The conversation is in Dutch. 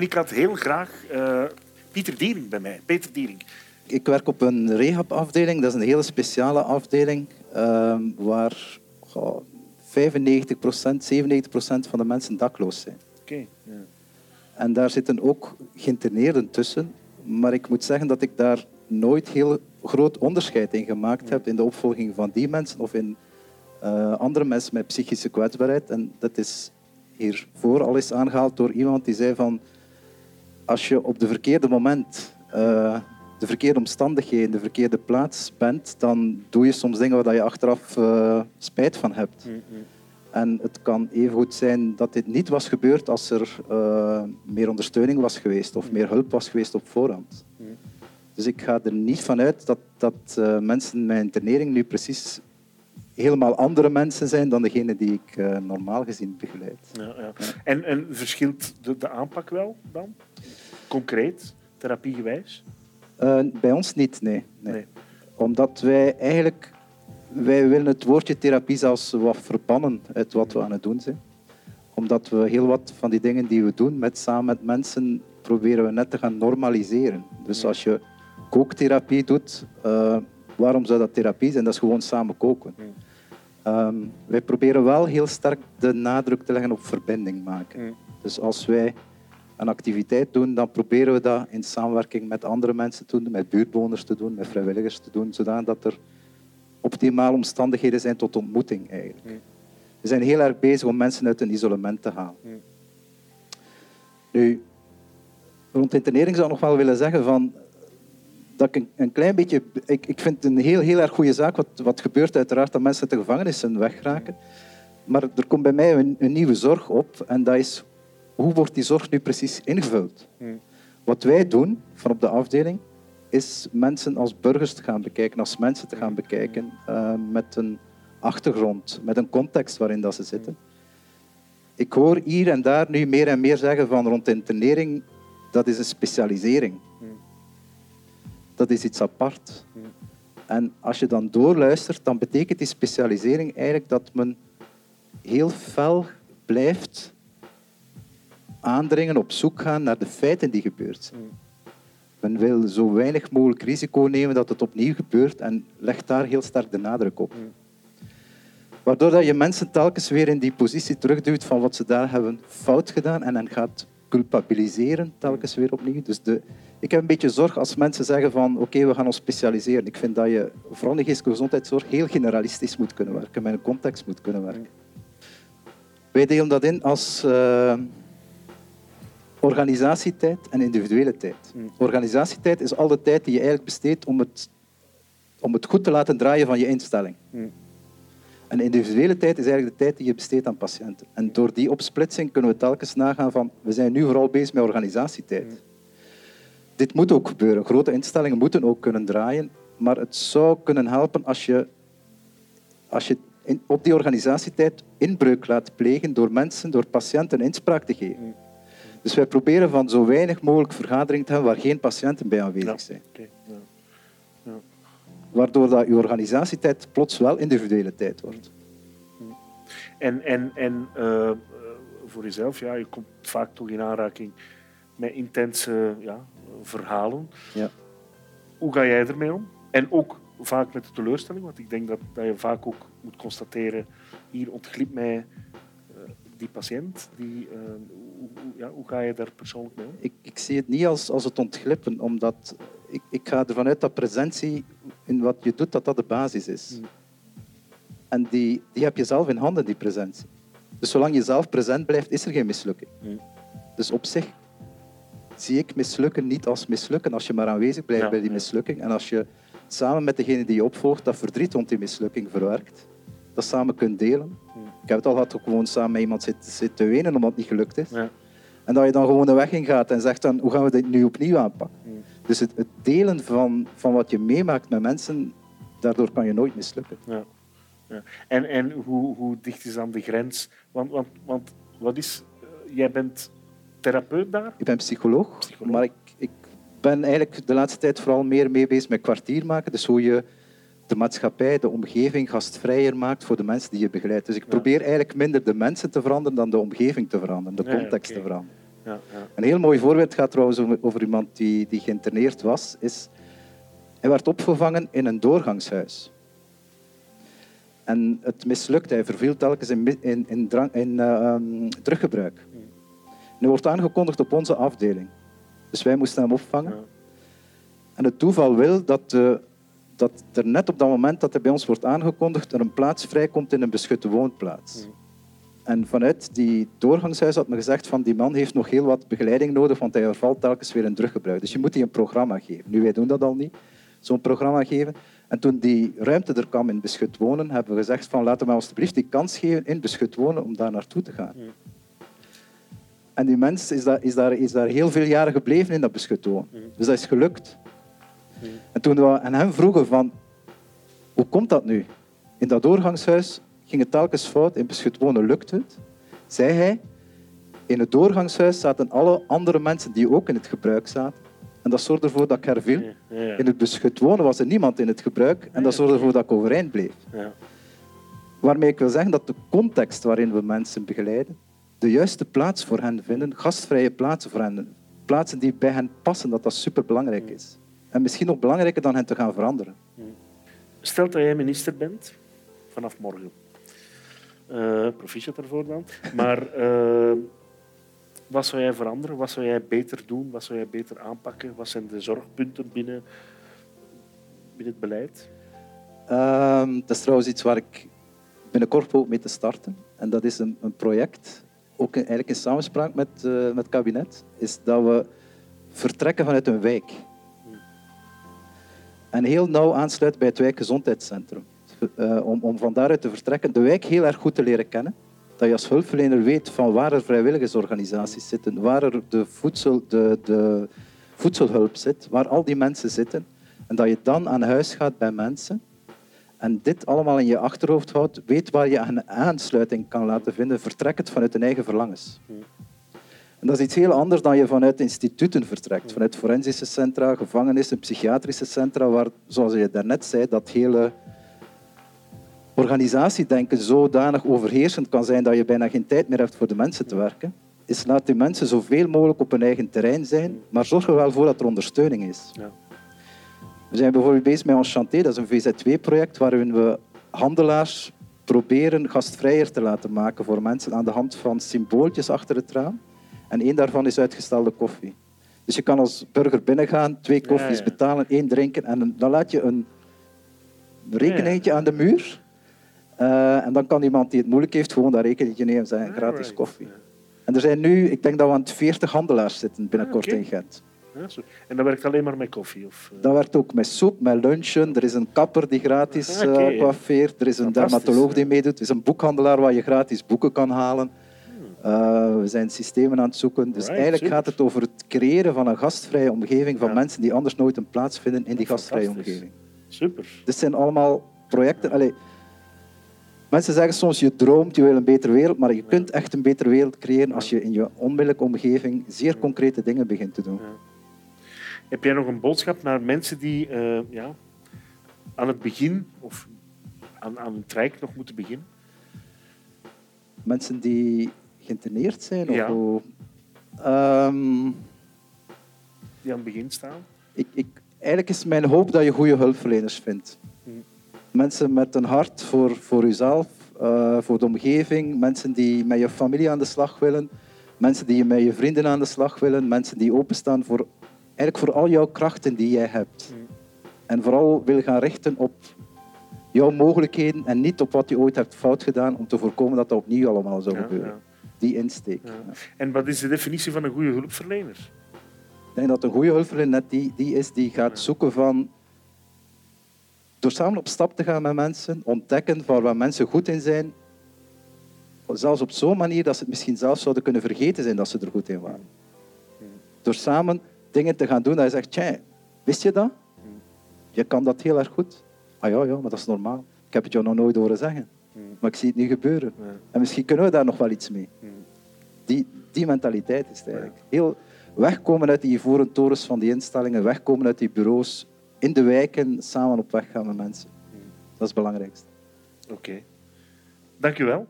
Ik had heel graag uh, Pieter Diering bij mij. Peter Diering. Ik werk op een rehabafdeling. Dat is een hele speciale afdeling uh, waar oh, 95% 97% van de mensen dakloos zijn. Oké. ja. En daar zitten ook geïnterneerden tussen. Maar ik moet zeggen dat ik daar nooit heel groot onderscheid in gemaakt heb in de opvolging van die mensen of in uh, andere mensen met psychische kwetsbaarheid. En dat is hiervoor al eens aangehaald door iemand die zei van als je op de verkeerde moment, uh, de verkeerde omstandigheden, de verkeerde plaats bent, dan doe je soms dingen waar je achteraf uh, spijt van hebt. Mm -hmm. En het kan even goed zijn dat dit niet was gebeurd als er uh, meer ondersteuning was geweest of meer hulp was geweest op voorhand. Mm. Dus ik ga er niet van uit dat, dat mensen met internering nu precies helemaal andere mensen zijn dan degene die ik uh, normaal gezien begeleid. Ja, ja. En, en verschilt de, de, aanpak wel dan? Concreet, therapiegewijs? bij ons niet, nee. nee. nee. Omdat wij eigenlijk wij willen het woordje therapie zelfs wat verbannen uit wat we aan het doen zijn. Omdat we heel wat van die dingen die we doen met, samen met mensen proberen we net te gaan normaliseren. Dus als je kooktherapie doet, uh, waarom zou dat therapie zijn? Dat is gewoon samen koken. Um, wij proberen wel heel sterk de nadruk te leggen op verbinding maken. Dus als wij een activiteit doen, dan proberen we dat in samenwerking met andere mensen te doen, met buurtbewoners te doen, met vrijwilligers te doen, zodat er optimale omstandigheden zijn tot ontmoeting eigenlijk. We zijn heel erg bezig om mensen uit een isolement te halen. Nu, rond internering zou ik nog wel willen zeggen van, dat ik een, een klein beetje... Ik, ik vind het een heel, heel erg goede zaak wat, wat gebeurt uiteraard dat mensen uit de gevangenissen wegraken. Maar er komt bij mij een, een, nieuwe zorg op en dat is hoe wordt die zorg nu precies ingevuld? Wat wij doen van op de afdeling is mensen als burgers te gaan bekijken, als mensen te gaan bekijken uh, met een achtergrond, met een context waarin dat ze zitten. Ik hoor hier en daar nu meer en meer zeggen van rond internering, dat is een specialisering. Dat is iets apart. En als je dan doorluistert, dan betekent die specialisering eigenlijk dat men heel fel blijft aandringen, op zoek gaan naar de feiten die gebeurd zijn. Men wil zo weinig mogelijk risico nemen dat het opnieuw gebeurt en legt daar heel sterk de nadruk op. Waardoor dat je mensen telkens weer in die positie terugduwt van wat ze daar hebben fout gedaan en dan gaat culpabiliseren telkens weer opnieuw. Dus de, ik heb een beetje zorg als mensen zeggen van oké, okay, we gaan ons specialiseren. Ik vind dat je vooral in de geestelijke gezondheidszorg heel generalistisch moet kunnen werken, met een context moet kunnen werken. Wij delen dat in als... Uh, organisatietijd en individuele tijd. Hmm. Organisatietijd is al de tijd die je eigenlijk besteedt om het, om het goed te laten draaien van je instelling. Mm. En individuele tijd is eigenlijk de tijd die je besteedt aan patiënten. En door die opsplitsing kunnen we telkens nagaan van we zijn nu vooral bezig met organisatietijd. Mm. Dit moet ook gebeuren. Grote instellingen moeten ook kunnen draaien. Maar het zou kunnen helpen als je, als je in, op die organisatietijd inbreuk laat plegen door mensen, door patiënten inspraak te geven. Dus wij proberen van zo weinig mogelijk vergaderingen te hebben waar geen patiënten bij aanwezig zijn. Ja, ja. Ja. Waardoor dat je organisatietijd plots wel individuele tijd wordt. En, en, en uh, voor jezelf, ja, je komt vaak toch in aanraking met intense ja, verhalen. Ja. Hoe ga jij ermee om? En ook vaak met de teleurstelling, want ik denk dat, dat je vaak ook moet constateren, hier ontglipt mij die patiënt, die, uh, hoe, ja, hoe ga je daar persoonlijk mee om? Ik, ik zie het niet als, als het ontglippen, omdat ik, ik ga ervan uit dat presentie in wat je doet, dat dat de basis is. Hmm. En die, die heb je zelf in handen, die presentie. Dus zolang je zelf present blijft, is er geen mislukking. Hmm. Dus op zich zie ik mislukken niet als mislukken als je maar aanwezig blijft bij die mislukking. En als je samen met degene die je opvolgt dat verdriet rond die mislukking verwerkt, dat samen kunt delen. Hmm. Ik heb het al gehad, ook gewoon samen met iemand zitten zit te wenen omdat het niet gelukt is. Ja. En dat je dan gewoon de weg in gaat en zegt dan, hoe gaan we dit nu opnieuw aanpakken? Hmm. Dus het, het, delen van, van wat je meemaakt met mensen, daardoor kan je nooit mislukken. Ja. Ja. En, en hoe, hoe dicht is dan de grens? Want, want, want wat is, uh, jij bent therapeut daar? Ik ben psycholoog, psycholoog. maar ik, ik ben eigenlijk de laatste tijd vooral meer mee bezig met kwartier maken. Dus hoe je de maatschappij, de omgeving gastvrijer maakt voor de mensen die je begeleidt. Dus ik probeer eigenlijk minder de mensen te veranderen dan de omgeving te veranderen, de context te veranderen. Ja, ja. Een heel mooi voorbeeld gaat trouwens over, iemand die, die geïnterneerd was. Is, hij werd opgevangen in een doorgangshuis. En het mislukte. Hij verviel telkens in, in, in, in eh, ehm, druggebruik. Hij wordt aangekondigd op onze afdeling. Dus wij moesten hem opvangen. En het toeval wil dat, eh, dat er net op dat moment dat hij bij ons wordt aangekondigd, er een plaats vrijkomt in een beschutte woonplaats. Mm. En vanuit die doorgangshuis had men gezegd van die man heeft nog heel wat begeleiding nodig, want hij vervalt telkens weer in druggebruik. Dus je moet die een programma geven. Nu, wij doen dat al niet, zo'n programma geven. En toen die ruimte er kwam in beschut wonen, hebben we gezegd van laten we alstublieft die kans geven in beschut wonen om daar naartoe te gaan. Mm. En die mens is daar, is, daar, is daar heel veel jaren gebleven in dat beschut wonen. Mm. Dus dat is gelukt. Mm. En toen we aan hem vroegen van, hoe komt dat nu? In dat doorgangshuis ging het telkens fout, in beschut wonen lukte het. Zei hij, in het doorgangshuis zaten alle andere mensen die ook in het gebruik zaten. En dat zorgde ervoor dat ik herviel. In het beschut wonen was er niemand in het gebruik. En dat zorgde ervoor dat ik overeind bleef. Ja. Waarmee ik wil zeggen dat de context waarin we mensen begeleiden, de juiste plaats voor hen vinden, gastvrije plaatsen voor hen, plaatsen die bij hen passen, dat dat superbelangrijk is. En misschien nog belangrijker dan hen te gaan veranderen. Stel dat jij minister bent, vanaf morgen. Eh proficiat ervoor dan. Maar eh, wat zou jij veranderen? Wat zou jij beter doen? Wat zou jij beter aanpakken? Wat zijn de zorgpunten binnen, binnen het beleid? Ehm, dat is trouwens iets waar ik binnenkort hoop mee te starten. En dat is een, een project, ook in, eigenlijk in samenspraak met, eh, met het kabinet, is dat we vertrekken vanuit een wijk. En heel nauw aansluit bij het wijkgezondheidscentrum. Eh, om, om van daaruit te vertrekken, de wijk heel erg goed te leren kennen. Dat je als hulpverlener weet van waar er vrijwilligersorganisaties zitten, waar er de, de, de voedselhulp zit, waar al die mensen zitten. En dat je dan aan huis gaat bij mensen en dit allemaal in je achterhoofd houdt, weet waar je een aansluiting kan laten vinden, vertrek het vanuit je eigen verlangens. En dat is iets heel anders dan je vanuit instituten vertrekt, vanuit forensische centra, gevangenissen, psychiatrische centra, waar, zoals je daarnet zei, dat hele organisatiedenken zodanig overheersend kan zijn dat je bijna geen tijd meer hebt voor de mensen te werken, is laat die mensen zoveel mogelijk op hun eigen terrein zijn, maar zorg er wel voor dat er ondersteuning is. Ja. We zijn bijvoorbeeld bezig met Enchanté, dat is een VZW-project waarin we handelaars proberen gastvrijer te laten maken voor mensen aan de hand van symbooltjes achter het raam. En één daarvan is uitgestelde koffie. Dus je kan als burger binnengaan, twee koffies ja. betalen, één drinken en dan laat je een rekeningetje aan de muur. Eh, en dan kan iemand die het moeilijk heeft gewoon dat rekeningetje nemen en zeggen gratis koffie. En er zijn nu, ik denk dat we aan het 40 handelaars zitten binnenkort Ah, in Gent. Ja. En dat werkt alleen maar met koffie? Of, eh? Dat werkt ook met soep, met lunchen. Er is een kapper die gratis eh, coiffeert. Er is een dermatoloog die meedoet. Er is een boekhandelaar waar je gratis boeken kan halen. Eh, we zijn systemen aan het zoeken. Dus Right, eigenlijk super. gaat het over het creëren van een gastvrije omgeving van Ja. mensen die anders nooit een plaats vinden in die gastvrije omgeving. Super. Dit zijn allemaal projecten. Allee, mensen zeggen soms je droomt, je wil een betere wereld, maar je kunt echt een betere wereld creëren als je in je onmiddellijke omgeving zeer concrete dingen begint te doen. Ja. Heb jij nog een boodschap naar mensen die eh, ja, aan het begin of aan, aan een traject nog moeten beginnen? Mensen die geïnterneerd zijn? Of Ja. hoe? Ehm, Die aan het begin staan? ik, ik, eigenlijk is mijn hoop dat je goede hulpverleners vindt. Hm. Mensen met een hart voor, voor jezelf, eh, voor de omgeving, mensen die met je familie aan de slag willen, mensen die met je vrienden aan de slag willen, mensen die openstaan voor, eigenlijk voor al jouw krachten die jij hebt. Hm. En vooral wil gaan richten op jouw mogelijkheden en niet op wat je ooit hebt fout gedaan om te voorkomen dat dat opnieuw allemaal zou Ja, gebeuren. ja, Die insteek. ja. ja. En wat is de definitie van een goede hulpverlener? Ik denk dat een goede hulpverlener net die, die is die gaat zoeken van... Door samen op stap te gaan met mensen, ontdekken van waar mensen goed in zijn, zelfs op zo'n manier dat ze het misschien zelf zouden kunnen vergeten zijn dat ze er goed in waren. Door samen dingen te gaan doen dat je zegt, tja, wist je dat? Je kan dat heel erg goed. Ah ja, ja, maar dat is normaal. Ik heb het jou nog nooit horen zeggen. Maar ik zie het nu gebeuren. Ja. En misschien kunnen we daar nog wel iets mee. Die, die mentaliteit is het eigenlijk. Heel wegkomen uit die ivoren torens van die instellingen, wegkomen uit die bureaus, in de wijken samen op weg gaan met mensen. Dat is het belangrijkste. Oké. Dank u wel.